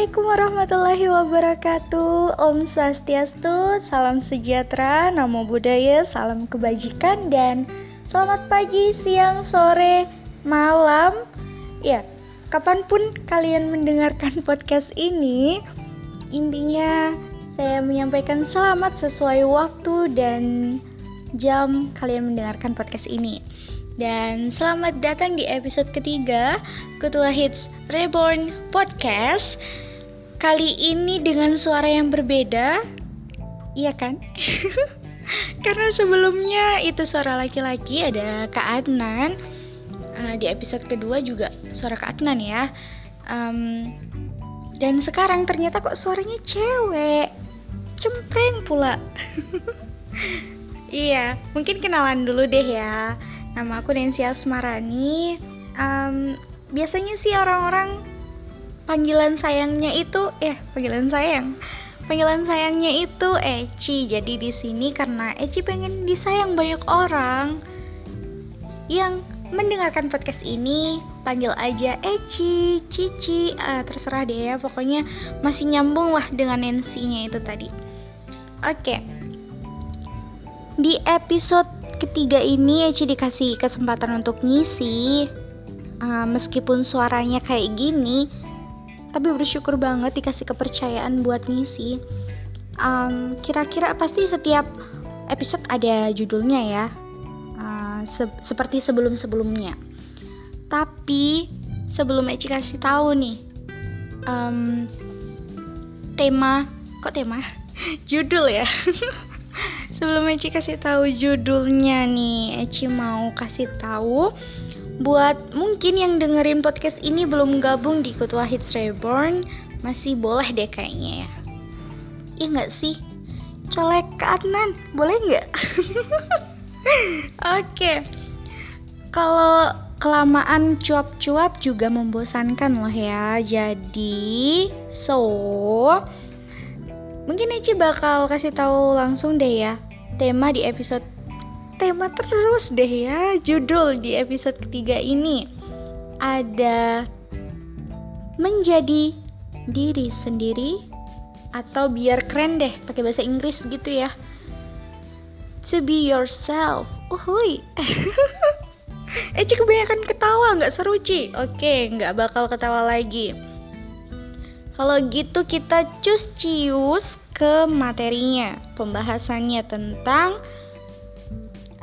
Assalamualaikum warahmatullahi wabarakatuh. Om Swastiastu, salam sejahtera, namo buddhaya, salam kebajikan Dan selamat pagi, siang, sore, malam. Ya, kapan pun kalian mendengarkan podcast ini Intinya saya menyampaikan selamat sesuai waktu dan jam kalian mendengarkan podcast ini. Dan selamat datang di episode ketiga Ketua Hits Reborn Podcast Kali ini dengan suara yang berbeda. Iya kan? Karena sebelumnya itu suara laki-laki ada Kak Adnan. Uh, Di episode kedua juga suara Kak Adnan ya. Um, Dan sekarang ternyata kok suaranya cewek. Cempreng pula. Iya, mungkin kenalan dulu deh ya. Nama aku Nancy Asmarani. Um, biasanya sih orang-orang panggilan sayangnya itu, ya panggilan sayang. Panggilan sayangnya itu Eci. Jadi di sini karena Eci pengen disayang banyak orang yang mendengarkan podcast ini, panggil aja Eci, Cici, uh, terserah deh ya. Pokoknya masih nyambung lah dengan Nancy-nya itu tadi. Oke. Okay. Di episode ketiga ini Eci dikasih kesempatan untuk ngisi uh, meskipun suaranya kayak gini tapi bersyukur banget dikasih kepercayaan buat ngisi. Um, kira-kira pasti setiap episode ada judulnya ya. Uh, se seperti sebelum-sebelumnya. Tapi sebelum Eci kasih tahu nih um, tema kok tema? Judul ya. Sebelum Eci kasih tahu judulnya nih, Eci mau kasih tahu buat mungkin yang dengerin podcast ini belum gabung di Ketua Hits Reborn, masih boleh deh kayaknya ya. Iya nggak sih? Colek ke Adnan, boleh nggak? Oke. Okay. Kalau kelamaan cuap-cuap juga membosankan loh ya. Jadi, so mungkin Eci bakal kasih tahu langsung deh ya tema di episode tema terus deh ya judul di episode ketiga ini ada menjadi diri sendiri atau biar keren deh pakai bahasa Inggris gitu ya. To be yourself. Uhui eh cik kebanyakan ketawa nggak seru Ci? Oke nggak bakal ketawa lagi. Kalau gitu kita cus cius ke materinya, pembahasannya tentang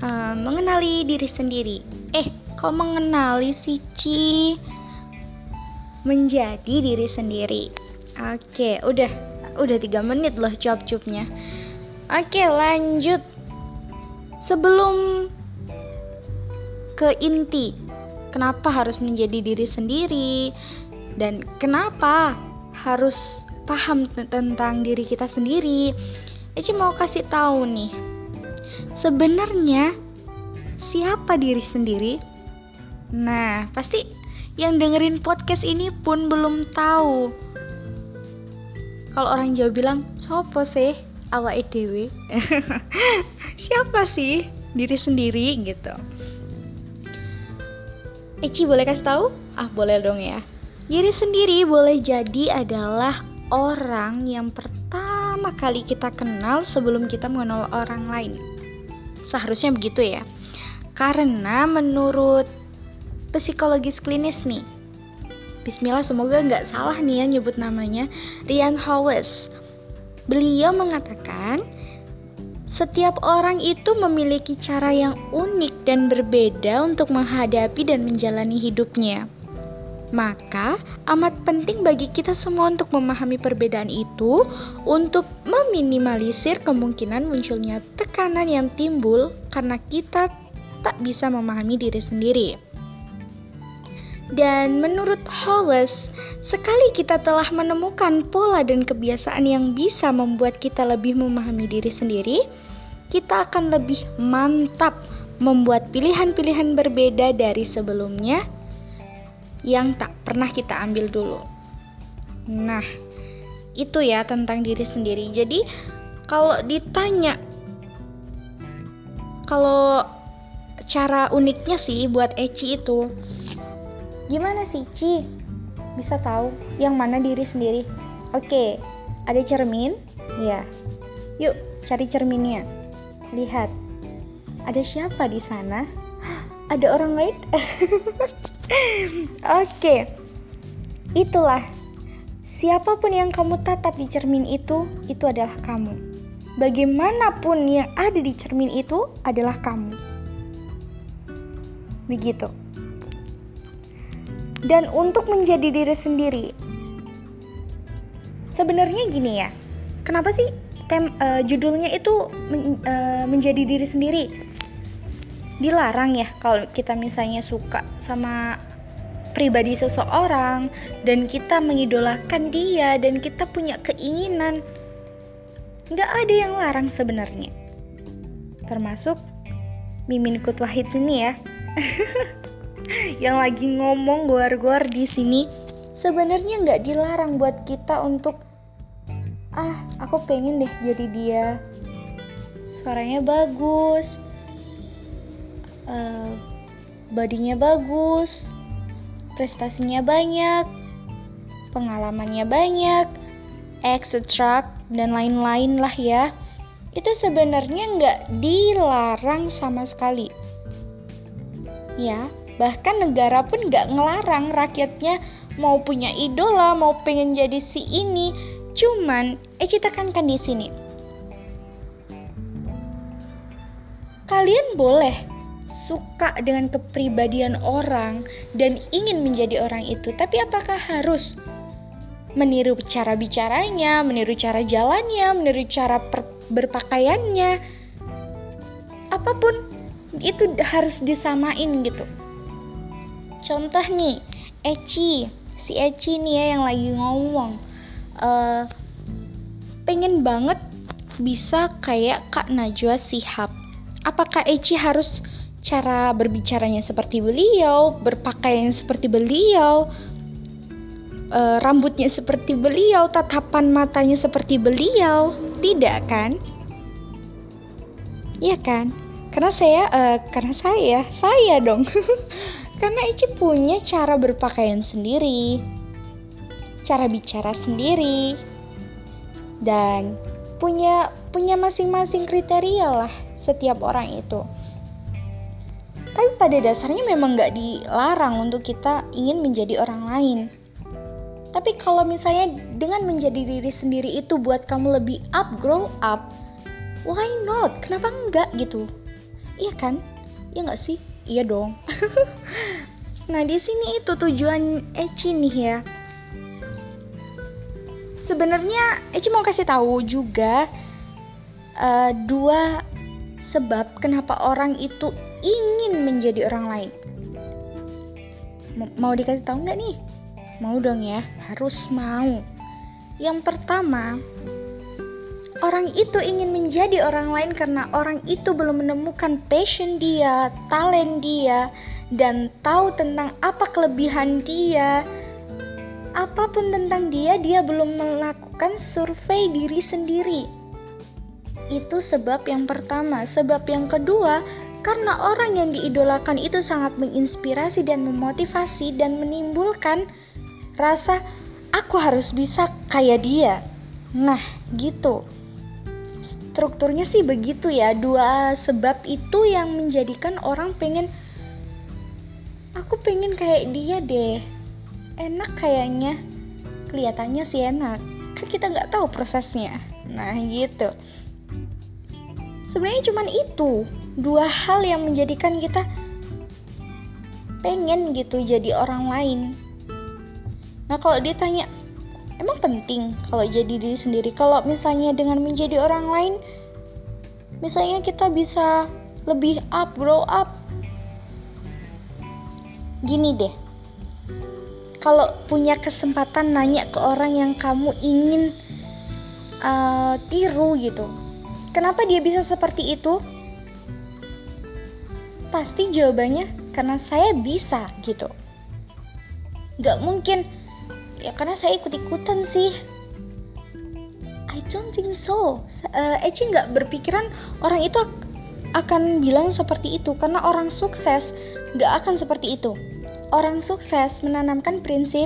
uh, mengenali diri sendiri. Eh, kok mengenali sih Ci? Menjadi diri sendiri. Oke, udah udah tiga menit loh cuap-cupnya. Oke, lanjut. Sebelum ke inti, kenapa harus menjadi diri sendiri dan kenapa harus paham tentang diri kita sendiri. Eci mau kasih tahu nih. Sebenarnya siapa diri sendiri? Nah, pasti yang dengerin podcast ini pun belum tahu. Kalau orang Jawa bilang, "Sopo sih awak EDW?" siapa sih diri sendiri gitu. Eci boleh kasih tahu? Ah, boleh dong ya. Diri sendiri boleh jadi adalah orang yang pertama kali kita kenal sebelum kita mengenal orang lain. Seharusnya begitu ya. Karena menurut psikologis klinis nih, Bismillah semoga nggak salah nih ya nyebut namanya, Rian Howes. Beliau mengatakan, setiap orang itu memiliki cara yang unik dan berbeda untuk menghadapi dan menjalani hidupnya. Maka, amat penting bagi kita semua untuk memahami perbedaan itu untuk meminimalisir kemungkinan munculnya tekanan yang timbul karena kita tak bisa memahami diri sendiri. Dan menurut Hollis, sekali kita telah menemukan pola dan kebiasaan yang bisa membuat kita lebih memahami diri sendiri, kita akan lebih mantap membuat pilihan-pilihan berbeda dari sebelumnya yang tak pernah kita ambil dulu. Nah, itu ya tentang diri sendiri. Jadi, kalau ditanya kalau cara uniknya sih buat Eci itu gimana sih Ci bisa tahu yang mana diri sendiri Oke, ada cermin? Ya. Yuk, cari cerminnya. Lihat. Ada siapa di sana? Ada orang lain? Oke. Itulah. Siapa pun yang kamu tatap di cermin itu, itu adalah kamu. Bagaimanapun yang ada di cermin itu adalah kamu. Begitu. Dan untuk menjadi diri sendiri, sebenarnya gini ya. Kenapa sih tem uh, judulnya itu men, uh, menjadi diri sendiri? Dilarang ya kalau kita misalnya suka sama pribadi seseorang dan kita mengidolakan dia dan kita punya keinginan. Nggak ada yang larang sebenarnya. Termasuk Mimin Kut Wahid sini ya. Yang lagi ngomong gor-gor di sini. Sebenarnya nggak dilarang buat kita untuk ah aku pengen deh jadi dia. Suaranya bagus uh, badinya bagus prestasinya banyak, pengalamannya banyak, etc. dan lain-lain lah ya. Itu sebenarnya nggak dilarang sama sekali. Ya, bahkan negara pun nggak ngelarang rakyatnya mau punya idola, mau pengen jadi si ini. Cuman, Eci tekankan di sini. Kalian boleh suka dengan kepribadian orang dan ingin menjadi orang itu, tapi apakah harus meniru cara bicaranya, meniru cara jalannya, meniru cara berpakaiannya? Apa pun itu harus disamain gitu. Contoh nih, Eci, si Eci nih ya yang lagi ngomong, uh, pengen banget bisa kayak Kak Najwa Sihab. Apakah Eci harus cara berbicaranya seperti beliau, berpakaian seperti beliau, e, rambutnya seperti beliau, tatapan matanya seperti beliau. Tidak kan? Iya kan? Karena saya e, karena saya, saya dong. karena Ici punya cara berpakaian sendiri, cara bicara sendiri, dan punya punya masing-masing kriteria lah setiap orang itu tapi pada dasarnya memang nggak dilarang untuk kita ingin menjadi orang lain. Tapi kalau misalnya dengan menjadi diri sendiri itu buat kamu lebih up grow up why not? Kenapa enggak gitu? Iya kan? Iya nggak sih? Iya dong. Nah di sini itu tujuan Eci nih ya. Sebenarnya Eci mau kasih tahu juga uh, dua sebab kenapa orang itu ingin menjadi orang lain. Mau dikasih tahu nggak nih? Mau dong ya, harus mau. Yang pertama, orang itu ingin menjadi orang lain karena orang itu belum menemukan passion dia, talent dia, dan tahu tentang apa kelebihan dia. Apa pun tentang dia, dia belum melakukan survei diri sendiri. Itu sebab yang pertama. Sebab yang kedua, karena orang yang diidolakan itu sangat menginspirasi dan memotivasi dan menimbulkan rasa aku harus bisa kayak dia. Nah, gitu. Strukturnya sih begitu ya. Dua sebab itu yang menjadikan orang pengen aku pengen kayak dia deh. Enak kayaknya. Kelihatannya sih enak. Kan kita nggak tahu prosesnya. Nah, gitu. Sebenarnya cuman itu dua hal yang menjadikan kita pengen gitu jadi orang lain. Nah kalau ditanya emang penting kalau jadi diri sendiri. Kalau misalnya dengan menjadi orang lain, misalnya kita bisa lebih up, grow up. Gini deh, kalau punya kesempatan nanya ke orang yang kamu ingin uh, tiru gitu, kenapa dia bisa seperti itu? Pasti jawabannya karena saya bisa gitu. Gak mungkin. Ya karena saya ikut-ikutan sih. I don't think so. Uh, Eci nggak berpikiran orang itu akan bilang seperti itu karena orang sukses gak akan seperti itu. Orang sukses menanamkan prinsip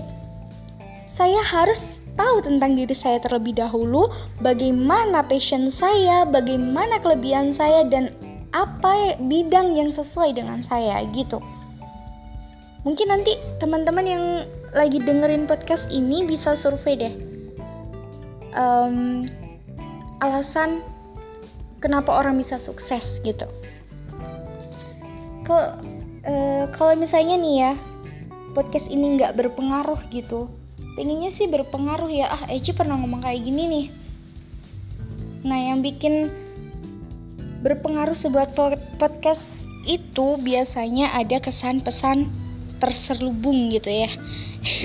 saya harus tahu tentang diri saya terlebih dahulu, bagaimana passion saya, bagaimana kelebihan saya dan apa bidang yang sesuai dengan saya gitu. Mungkin nanti teman-teman yang lagi dengerin podcast ini bisa survei deh. Um, alasan kenapa orang bisa sukses gitu. Kalau uh, kalau misalnya nih ya podcast ini nggak berpengaruh gitu, pengennya sih berpengaruh ya ah Eci pernah ngomong kayak gini nih. Nah yang bikin berpengaruh sebuah podcast itu biasanya ada kesan pesan terselubung gitu ya.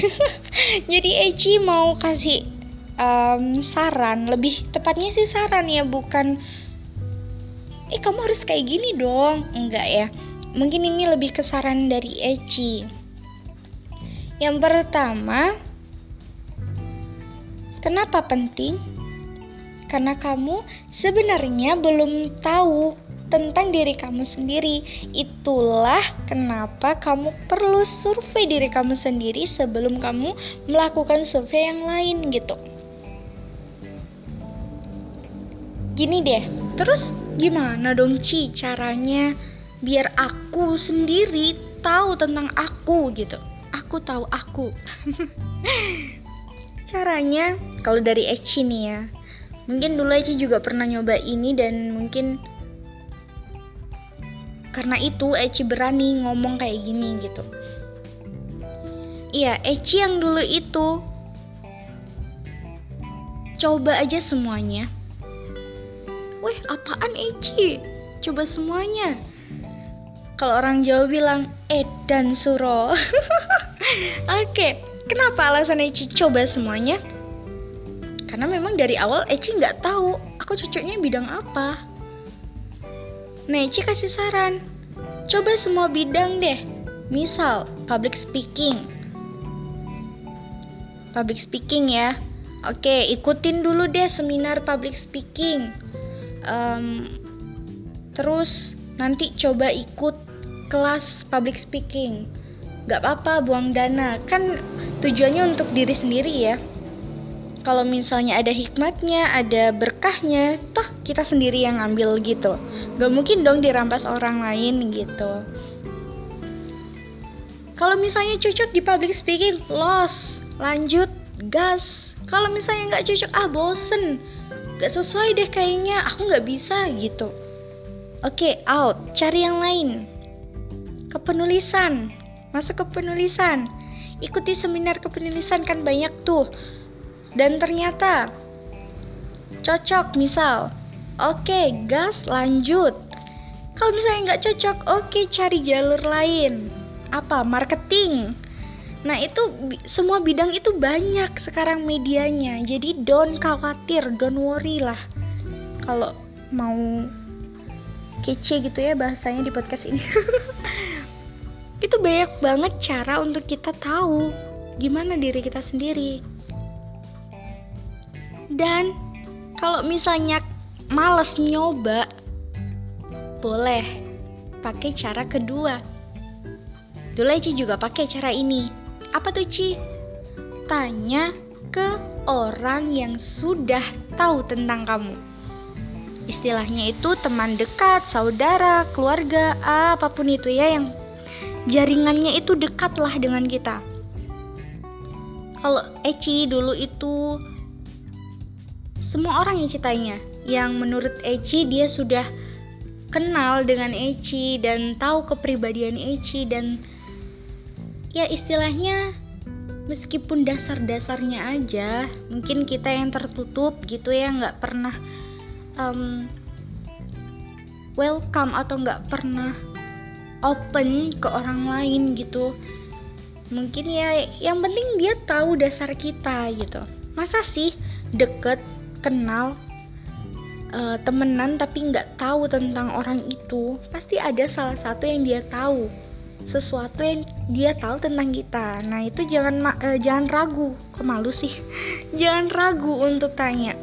Jadi Eci mau kasih um, saran, lebih tepatnya sih saran ya, bukan eh kamu harus kayak gini dong. Enggak ya. Mungkin ini lebih ke saran dari Eci. Yang pertama kenapa penting? Karena kamu sebenarnya belum tahu tentang diri kamu sendiri. Itulah kenapa kamu perlu survei diri kamu sendiri sebelum kamu melakukan survei yang lain gitu. Gini deh, terus Gimana dong Ci caranya biar aku sendiri tahu tentang aku gitu. Aku tahu aku. caranya kalau dari Eci nih ya. Mungkin dulu Eci juga pernah nyoba ini dan mungkin karena itu Eci berani ngomong kayak gini gitu. Iya, Eci yang dulu itu coba aja semuanya Weh, apaan Eci? Coba semuanya. Kalau orang Jawa bilang edan suro. Oke, kenapa alasan Eci coba semuanya? Karena memang dari awal Eci nggak tahu aku cocoknya bidang apa. Nah, Eci kasih saran. Coba semua bidang deh. Misal, public speaking. Public speaking ya. Oke, ikutin dulu deh seminar public speaking um, terus nanti coba ikut kelas public speaking gak apa-apa buang dana kan tujuannya untuk diri sendiri ya kalau misalnya ada hikmatnya ada berkahnya toh kita sendiri yang ambil gitu. Gak mungkin dong dirampas orang lain gitu. Kalau misalnya cocok di public speaking los lanjut gas. Kalau misalnya nggak cocok ah bosen. Gak sesuai deh kayaknya aku gak bisa gitu. Oke okay, out cari yang lain. Kepenulisan masuk ke penulisan ikuti seminar kepenulisan kan banyak tuh dan ternyata cocok misal oke gas lanjut kalau misalnya nggak cocok oke cari jalur lain apa marketing Nah, itu semua bidang itu banyak sekarang medianya. Jadi don't khawatir, don't worry lah. Kalau mau kece gitu ya bahasanya di podcast ini. itu banyak banget cara untuk kita tahu gimana diri kita sendiri. Dan kalau misalnya males nyoba, boleh pakai cara kedua. Dulu Eci juga pakai cara ini apa tuh Ci? Tanya ke orang yang sudah tahu tentang kamu. Istilahnya itu teman dekat, saudara, keluarga, apa pun itu ya yang jaringannya itu dekatlah dengan kita. Kalau Eci dulu itu semua orang yang citanya, yang menurut Eci dia sudah kenal dengan Eci dan tahu kepribadian Eci dan ya istilahnya meskipun dasar-dasarnya aja mungkin kita yang tertutup gitu ya nggak pernah um, welcome atau nggak pernah open ke orang lain gitu. Mungkin ya yang penting dia tahu dasar kita gitu. Masa sih deket kenal uh, temenan tapi nggak tahu tentang orang itu pasti ada salah satu yang dia tahu sesuatu yang dia tahu tentang kita. Nah, itu jangan uh, jangan ragu. Kok malu sih? jangan ragu untuk tanya.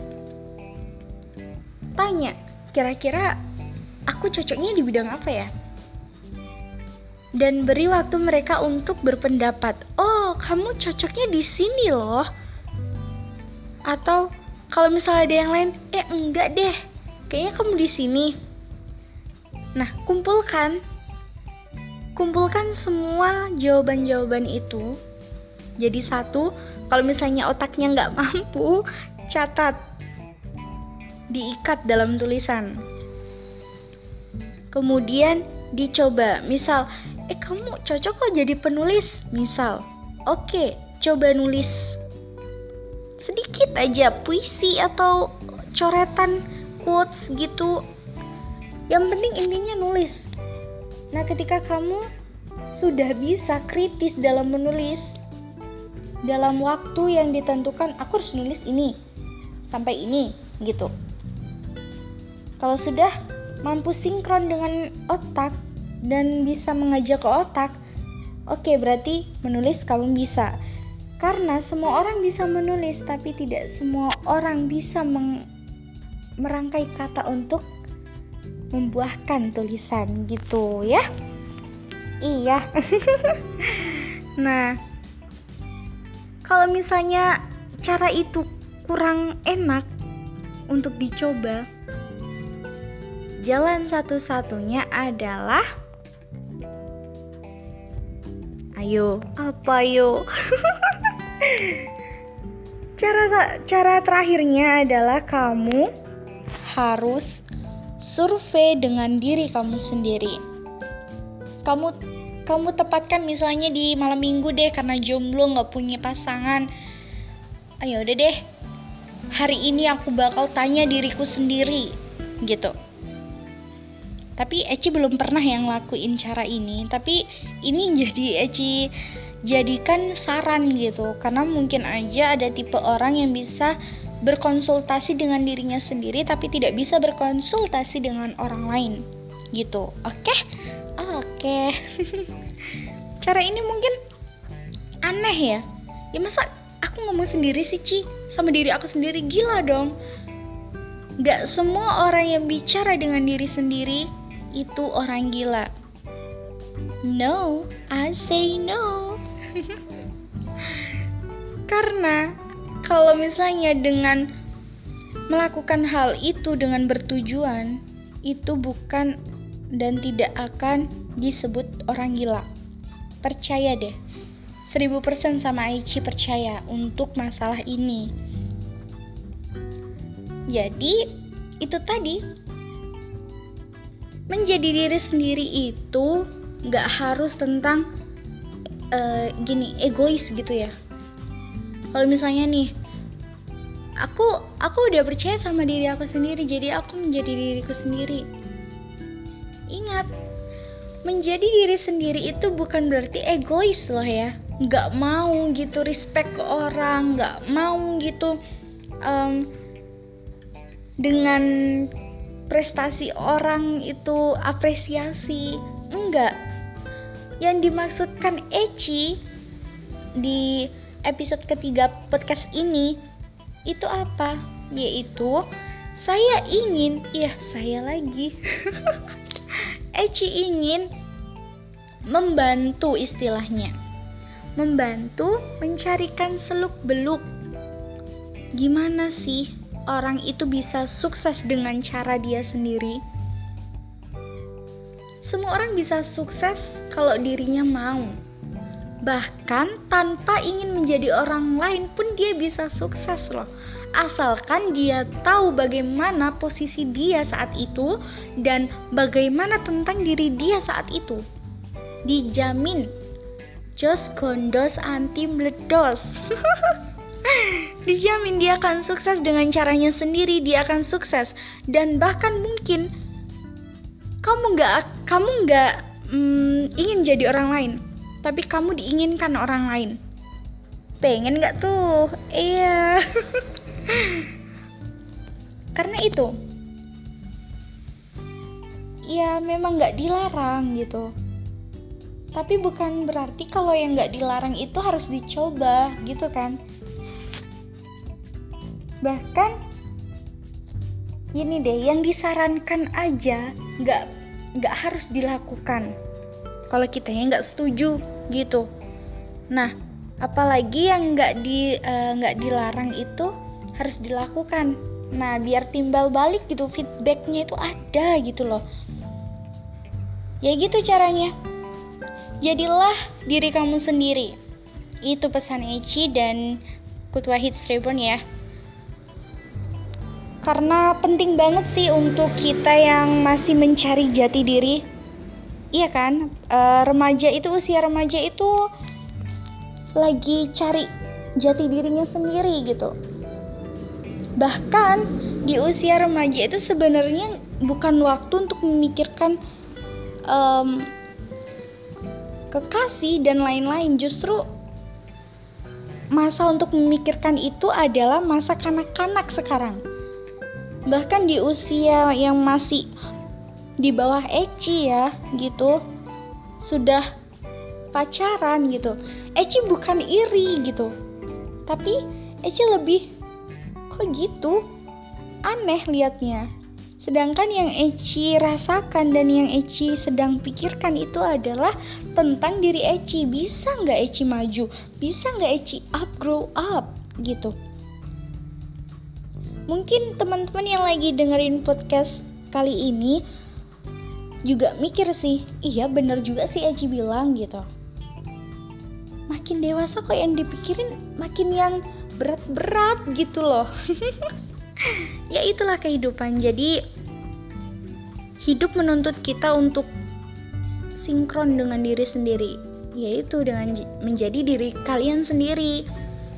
Tanya, kira-kira aku cocoknya di bidang apa ya? Dan beri waktu mereka untuk berpendapat. Oh, kamu cocoknya di sini loh. atau kalau misalnya ada yang lain eh enggak deh. Kayaknya kamu di sini. Nah kumpulkan. Kumpulkan semua jawaban-jawaban itu jadi satu. Kalau misalnya otaknya nggak mampu catat. Diikat dalam tulisan. Kemudian dicoba. Misal eh kamu cocok kok jadi penulis? Misal oke coba nulis sedikit aja puisi atau coretan quotes gitu. Yang penting intinya nulis. Nah ketika kamu sudah bisa kritis dalam menulis dalam waktu yang ditentukan aku harus nulis ini sampai ini gitu. Kalau sudah mampu sinkron dengan otak dan bisa mengajak ke otak, oke berarti menulis kamu bisa. Karena semua orang bisa menulis, tapi tidak semua orang bisa merangkai kata untuk membuahkan tulisan gitu ya. Iya. nah, kalau misalnya cara itu kurang enak untuk dicoba, jalan satu-satunya adalah Ayo, apa yo? cara cara terakhirnya adalah kamu harus survei dengan diri kamu sendiri. Kamu kamu tepatkan misalnya di malam minggu deh karena jomblo nggak punya pasangan. Ayo udah deh. Hari ini aku bakal tanya diriku sendiri gitu tapi Eci belum pernah yang lakuin cara ini tapi ini jadi Eci jadikan saran gitu karena mungkin aja ada tipe orang yang bisa berkonsultasi dengan dirinya sendiri tapi tidak bisa berkonsultasi dengan orang lain gitu oke okay? oke okay. cara ini mungkin aneh ya ya masa aku ngomong sendiri sih Ci sama diri aku sendiri gila dong Gak semua orang yang bicara dengan diri sendiri itu orang gila. No, I say no. Karena kalau misalnya dengan melakukan hal itu dengan bertujuan, itu bukan dan tidak akan disebut orang gila. Percaya deh, 1000% sama Aichi percaya untuk masalah ini. Jadi, itu tadi menjadi diri sendiri itu nggak harus tentang uh, gini egois gitu ya. Kalau misalnya nih aku aku udah percaya sama diri aku sendiri jadi aku menjadi diriku sendiri. Ingat menjadi diri sendiri itu bukan berarti egois loh ya. Nggak mau gitu respect ke orang nggak mau gitu um, dengan prestasi orang itu apresiasi. Enggak yang dimaksudkan Eci di episode ketiga podcast ini itu apa? Yaitu saya ingin ya saya lagi. Eci ingin membantu istilahnya. Membantu mencarikan seluk beluk gimana sih orang itu bisa sukses dengan cara dia sendiri. Semua orang bisa sukses kalau dirinya mau. Bahkan tanpa ingin menjadi orang lain pun dia bisa sukses loh. Asalkan dia tahu bagaimana posisi dia saat itu dan bagaimana tentang diri dia saat itu. Dijamin. Just kondos anti meledos. Dijamin dia akan sukses dengan caranya sendiri, dia akan sukses dan bahkan mungkin kamu nggak kamu nggak mm, ingin jadi orang lain, tapi kamu diinginkan orang lain. Pengen nggak tuh? Iya. Karena itu, ya memang nggak dilarang gitu. Tapi bukan berarti kalau yang nggak dilarang itu harus dicoba gitu kan bahkan ini deh yang disarankan aja nggak nggak harus dilakukan. Kalau kita ya nggak setuju gitu. Nah apalagi yang nggak di eh, nggak uh, dilarang itu harus dilakukan. Nah biar timbal balik gitu feedbacknya itu ada gitu loh. Ya gitu caranya. Jadilah diri kamu sendiri. Itu pesan Eci dan Kutwa Hits Reborn ya karena penting banget sih untuk kita yang masih mencari jati diri. Iya kan? E, remaja itu usia remaja itu lagi cari jati dirinya sendiri gitu. Bahkan di usia remaja itu sebenarnya bukan waktu untuk memikirkan um, kekasih dan lain-lain. Justru masa untuk memikirkan itu adalah masa kanak-kanak sekarang bahkan di usia yang masih di bawah Eci ya gitu sudah pacaran gitu. Eci bukan iri gitu. Tapi Eci lebih kok gitu? Aneh liatnya. Sedangkan yang Eci rasakan dan yang Eci sedang pikirkan itu adalah tentang diri Eci. Bisa nggak Eci maju? Bisa nggak Eci up grow up gitu mungkin teman-teman yang lagi dengerin podcast kali ini juga mikir sih iya bener juga sih Eci bilang gitu. Makin dewasa kok yang dipikirin makin yang berat-berat gitu loh. Ya itulah kehidupan. Jadi hidup menuntut kita untuk sinkron dengan diri sendiri yaitu dengan menjadi diri kalian sendiri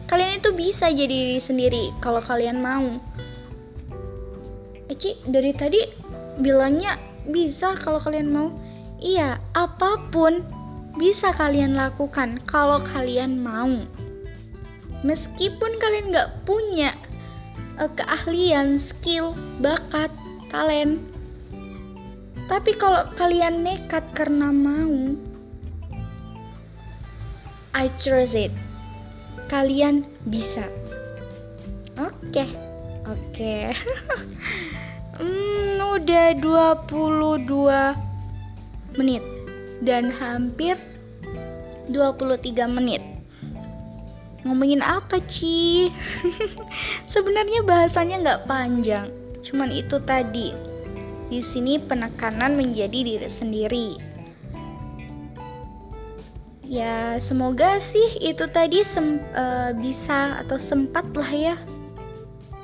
kalian itu bisa jadi diri sendiri kalau kalian mau. Eci dari tadi bilangnya bisa kalau kalian mau. Iya apa pun bisa kalian lakukan kalau kalian mau. Meskipun kalian nggak punya uh, keahlian, skill, bakat, talent, tapi kalau kalian nekat karena mau, I trust it. Kalian bisa. Oke. Okay. Oke. Okay. hmm, udah 22 menit dan hampir 23 menit ngomongin apa Ci? Sebenarnya bahasanya nggak panjang, cuman itu tadi. Di sini penekanan menjadi diri sendiri. Ya semoga sih itu tadi sem uh, bisa atau sempat lah ya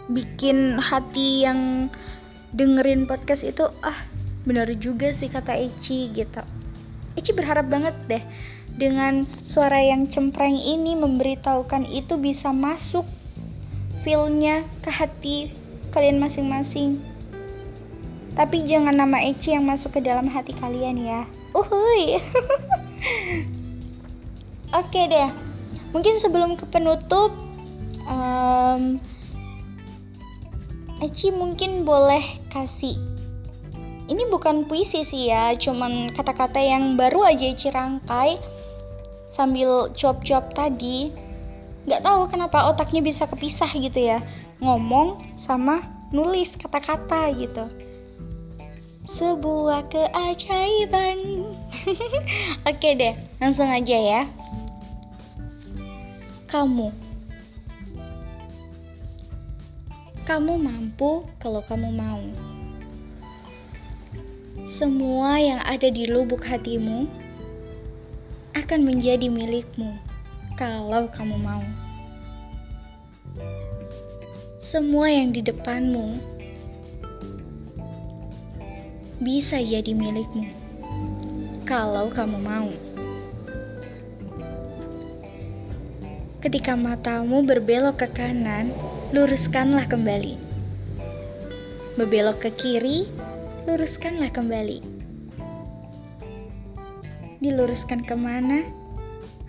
bikin hati yang dengerin podcast itu ah bener juga sih kata Eci gitu. Eci berharap banget deh dengan suara yang cempreng ini memberitahukan itu bisa masuk feelnya ke hati kalian masing-masing. Tapi jangan nama Eci yang masuk ke dalam hati kalian ya. Uhuy. Oke deh. Mungkin sebelum ke penutup, um, Eci mungkin boleh kasih. Ini bukan puisi sih ya, cuman kata-kata yang baru aja Eci rangkai sambil job-job tadi. Nggak tahu kenapa otaknya bisa kepisah gitu ya. Ngomong sama nulis kata-kata gitu. Sebuah keajaiban. Oke deh langsung aja ya kamu kamu mampu kalau kamu mau semua yang ada di lubuk hatimu akan menjadi milikmu kalau kamu mau. Semua yang di depanmu bisa jadi milikmu kalau kamu mau. Ketika matamu berbelok ke kanan, luruskanlah kembali. Berbelok ke kiri, luruskanlah kembali diluruskan ke mana,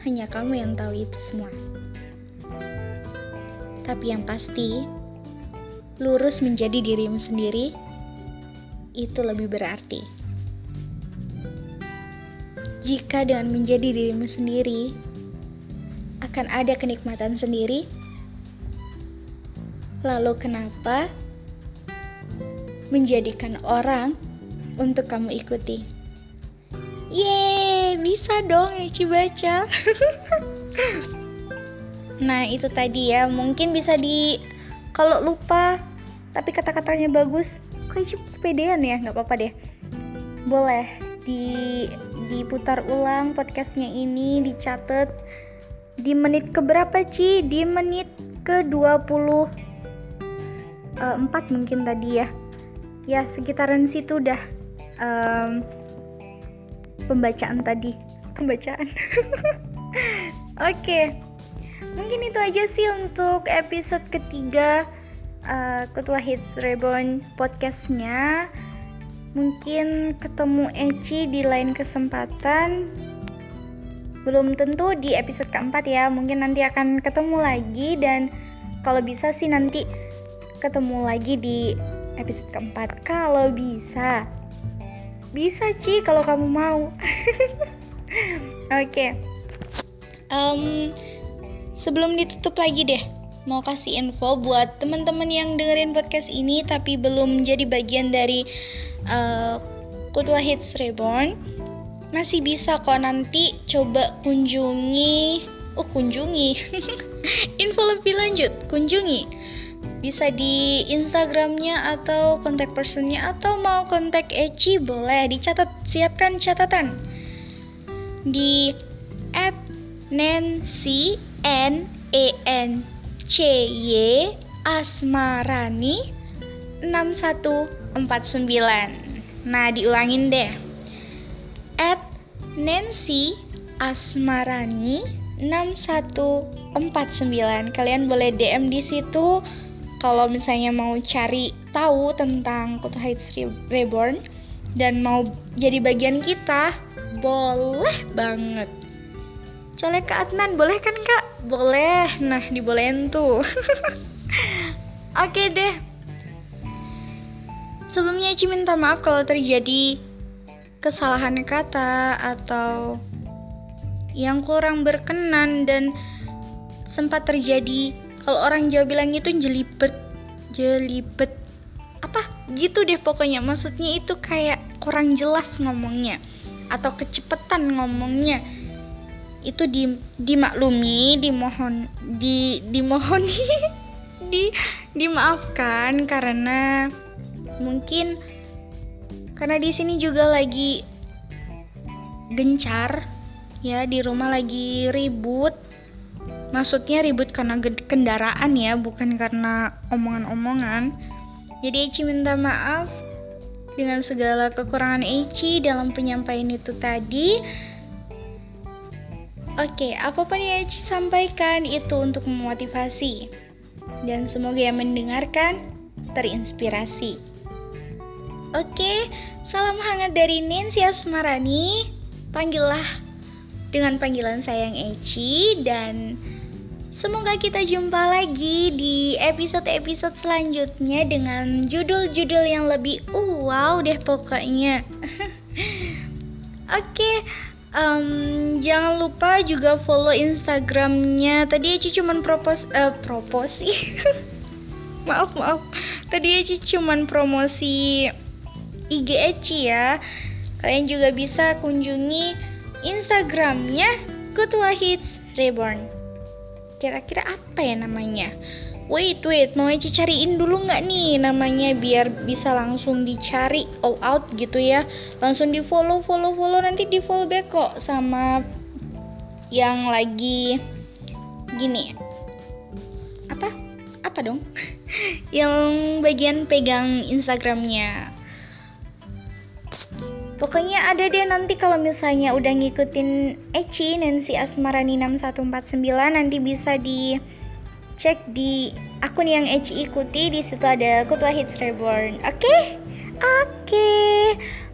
hanya kamu yang tahu itu semua. Tapi yang pasti, lurus menjadi dirimu sendiri itu lebih berarti. Jika dengan menjadi dirimu sendiri akan ada kenikmatan sendiri, lalu kenapa menjadikan orang untuk kamu ikuti? Yeay, bisa dong Eci baca. nah, itu tadi ya. Mungkin bisa di kalau lupa tapi kata-katanya bagus kok Eci pedean ya nggak apa-apa deh boleh di diputar ulang podcastnya ini dicatat di menit keberapa Ci? Di menit ke 20 uh, 4 mungkin tadi ya. Ya sekitaran situ dah um, pembacaan tadi. Pembacaan. Oke. Okay. mungkin itu aja sih untuk episode ketiga uh, ketua hits reborn podcastnya. Mungkin ketemu Eci di lain kesempatan belum tentu di episode keempat ya. Mungkin nanti akan ketemu lagi dan kalau bisa sih nanti ketemu lagi di episode keempat. Kalau bisa. Bisa Ci kalau kamu mau. Oke. Okay. um, sebelum ditutup lagi deh mau kasih info buat teman-teman yang dengerin podcast ini tapi belum jadi bagian dari uh, Kudua Hits Reborn masih bisa kok nanti coba kunjungi. Oh kunjungi. Info lebih lanjut kunjungi. Bisa di Instagramnya atau kontak personnya atau mau kontak Eci boleh dicatat siapkan catatan. Di at Nancy N E N C Y Asmarani 6149 Nah diulangin deh at Nancy Asmarani 6149 Kalian boleh DM di situ kalau misalnya mau cari tahu tentang Kota Heights Reborn dan mau jadi bagian kita, boleh banget. Colek ke Adnan, boleh kan kak? Boleh, nah dibolehin tuh. Oke deh. Sebelumnya Ici minta maaf kalau terjadi kesalahan kata atau yang kurang berkenan dan sempat terjadi. Kalau orang Jawa bilang itu jelibet jelibet. Apa? Gitu deh pokoknya. Maksudnya itu kayak kurang jelas ngomongnya atau kecepetan ngomongnya. Itu di dimaklumi dimohon di dimohoni di dimaafkan karena mungkin karena di sini juga lagi gencar ya di rumah lagi ribut. Maksudnya ribut karena kendaraan ya bukan karena omongan-omongan. Jadi Eci minta maaf dengan segala kekurangan Eci dalam penyampaian itu tadi. Oke, apa pun yang Eci sampaikan itu untuk memotivasi. Dan semoga yang mendengarkan terinspirasi. Oke, salam hangat dari Nancy Asmarani. Panggillah dengan panggilan sayang Eci dan Semoga kita jumpa lagi di episode-episode selanjutnya dengan judul-judul yang lebih wow deh pokoknya. Oke, okay, um, jangan lupa juga follow Instagramnya. Tadi Eci cuman propos, uh, proposi. maaf maaf. Tadi Eci cuman promosi IG Eci ya. Kalian juga bisa kunjungi Instagramnya Kutua Hits Reborn. Kira-kira apa ya namanya? Wait wait mau Eci cariin dulu nggak nih namanya biar bisa langsung dicari all out gitu ya. Langsung di follow follow follow nanti di follow back kok sama yang lagi gini. Apa? Apa dong? Yang bagian pegang Instagramnya Pokoknya ada deh nanti kalau misalnya udah ngikutin Eci Nancy Asmarani 6149 nanti bisa di cek di akun yang Eci ikuti di situ ada Kutua Hits Reborn. Oke? Okay? Oke. Okay.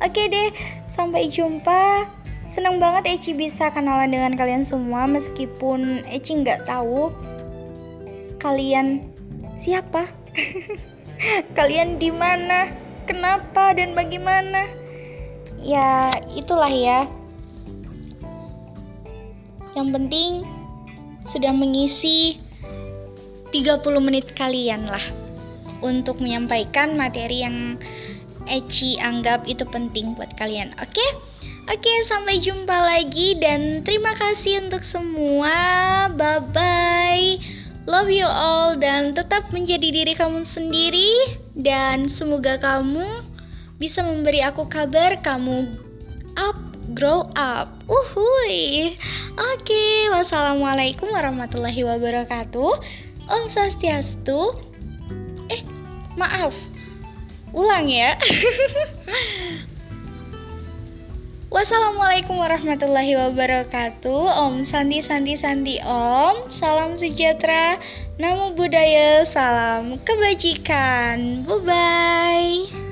Oke okay deh. Sampai jumpa. Senang banget Eci bisa kenalan dengan kalian semua meskipun Eci nggak tahu kalian siapa. kalian di mana? Kenapa dan bagaimana? Ya itulah ya yang penting sudah mengisi 30 menit kalian lah untuk menyampaikan materi yang Eci anggap itu penting buat kalian oke okay? Oke, okay, sampai jumpa lagi dan terima kasih untuk semua. Bye bye. Love you all dan tetap menjadi diri kamu sendiri dan semoga kamu bisa memberi aku kabar kamu up grow up. Uhui. Oke, wassalamualaikum warahmatullahi wabarakatuh. Om Swastiastu. Eh, maaf. Ulang ya. Wassalamualaikum warahmatullahi wabarakatuh Om Sandi Sandi Sandi Om Salam sejahtera Namo Buddhaya Salam kebajikan Bye bye